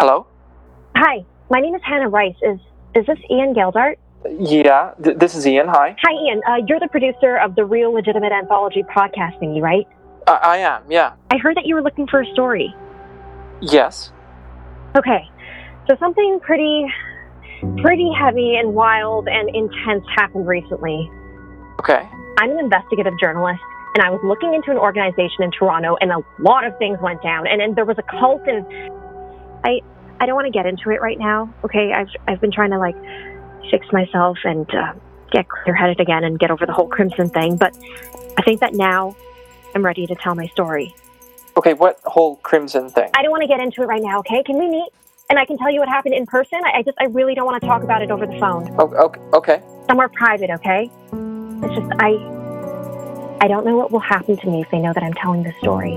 Hello? Hi, my name is Hannah Rice. Is is this Ian Geldart? Yeah, th- this is Ian. Hi. Hi, Ian. Uh, you're the producer of the Real Legitimate Anthology podcast thingy, right? I, I am, yeah. I heard that you were looking for a story. Yes. Okay, so something pretty, pretty heavy and wild and intense happened recently. Okay. I'm an investigative journalist, and I was looking into an organization in Toronto, and a lot of things went down. And, and there was a cult, and I, I don't want to get into it right now. Okay, I've I've been trying to like fix myself and uh, get clear-headed again and get over the whole Crimson thing, but I think that now I'm ready to tell my story. Okay, what whole crimson thing? I don't want to get into it right now. Okay, can we meet? And I can tell you what happened in person. I, I just I really don't want to talk about it over the phone. Oh, okay, okay. Somewhere private. Okay. It's just I. I don't know what will happen to me if they know that I'm telling this story.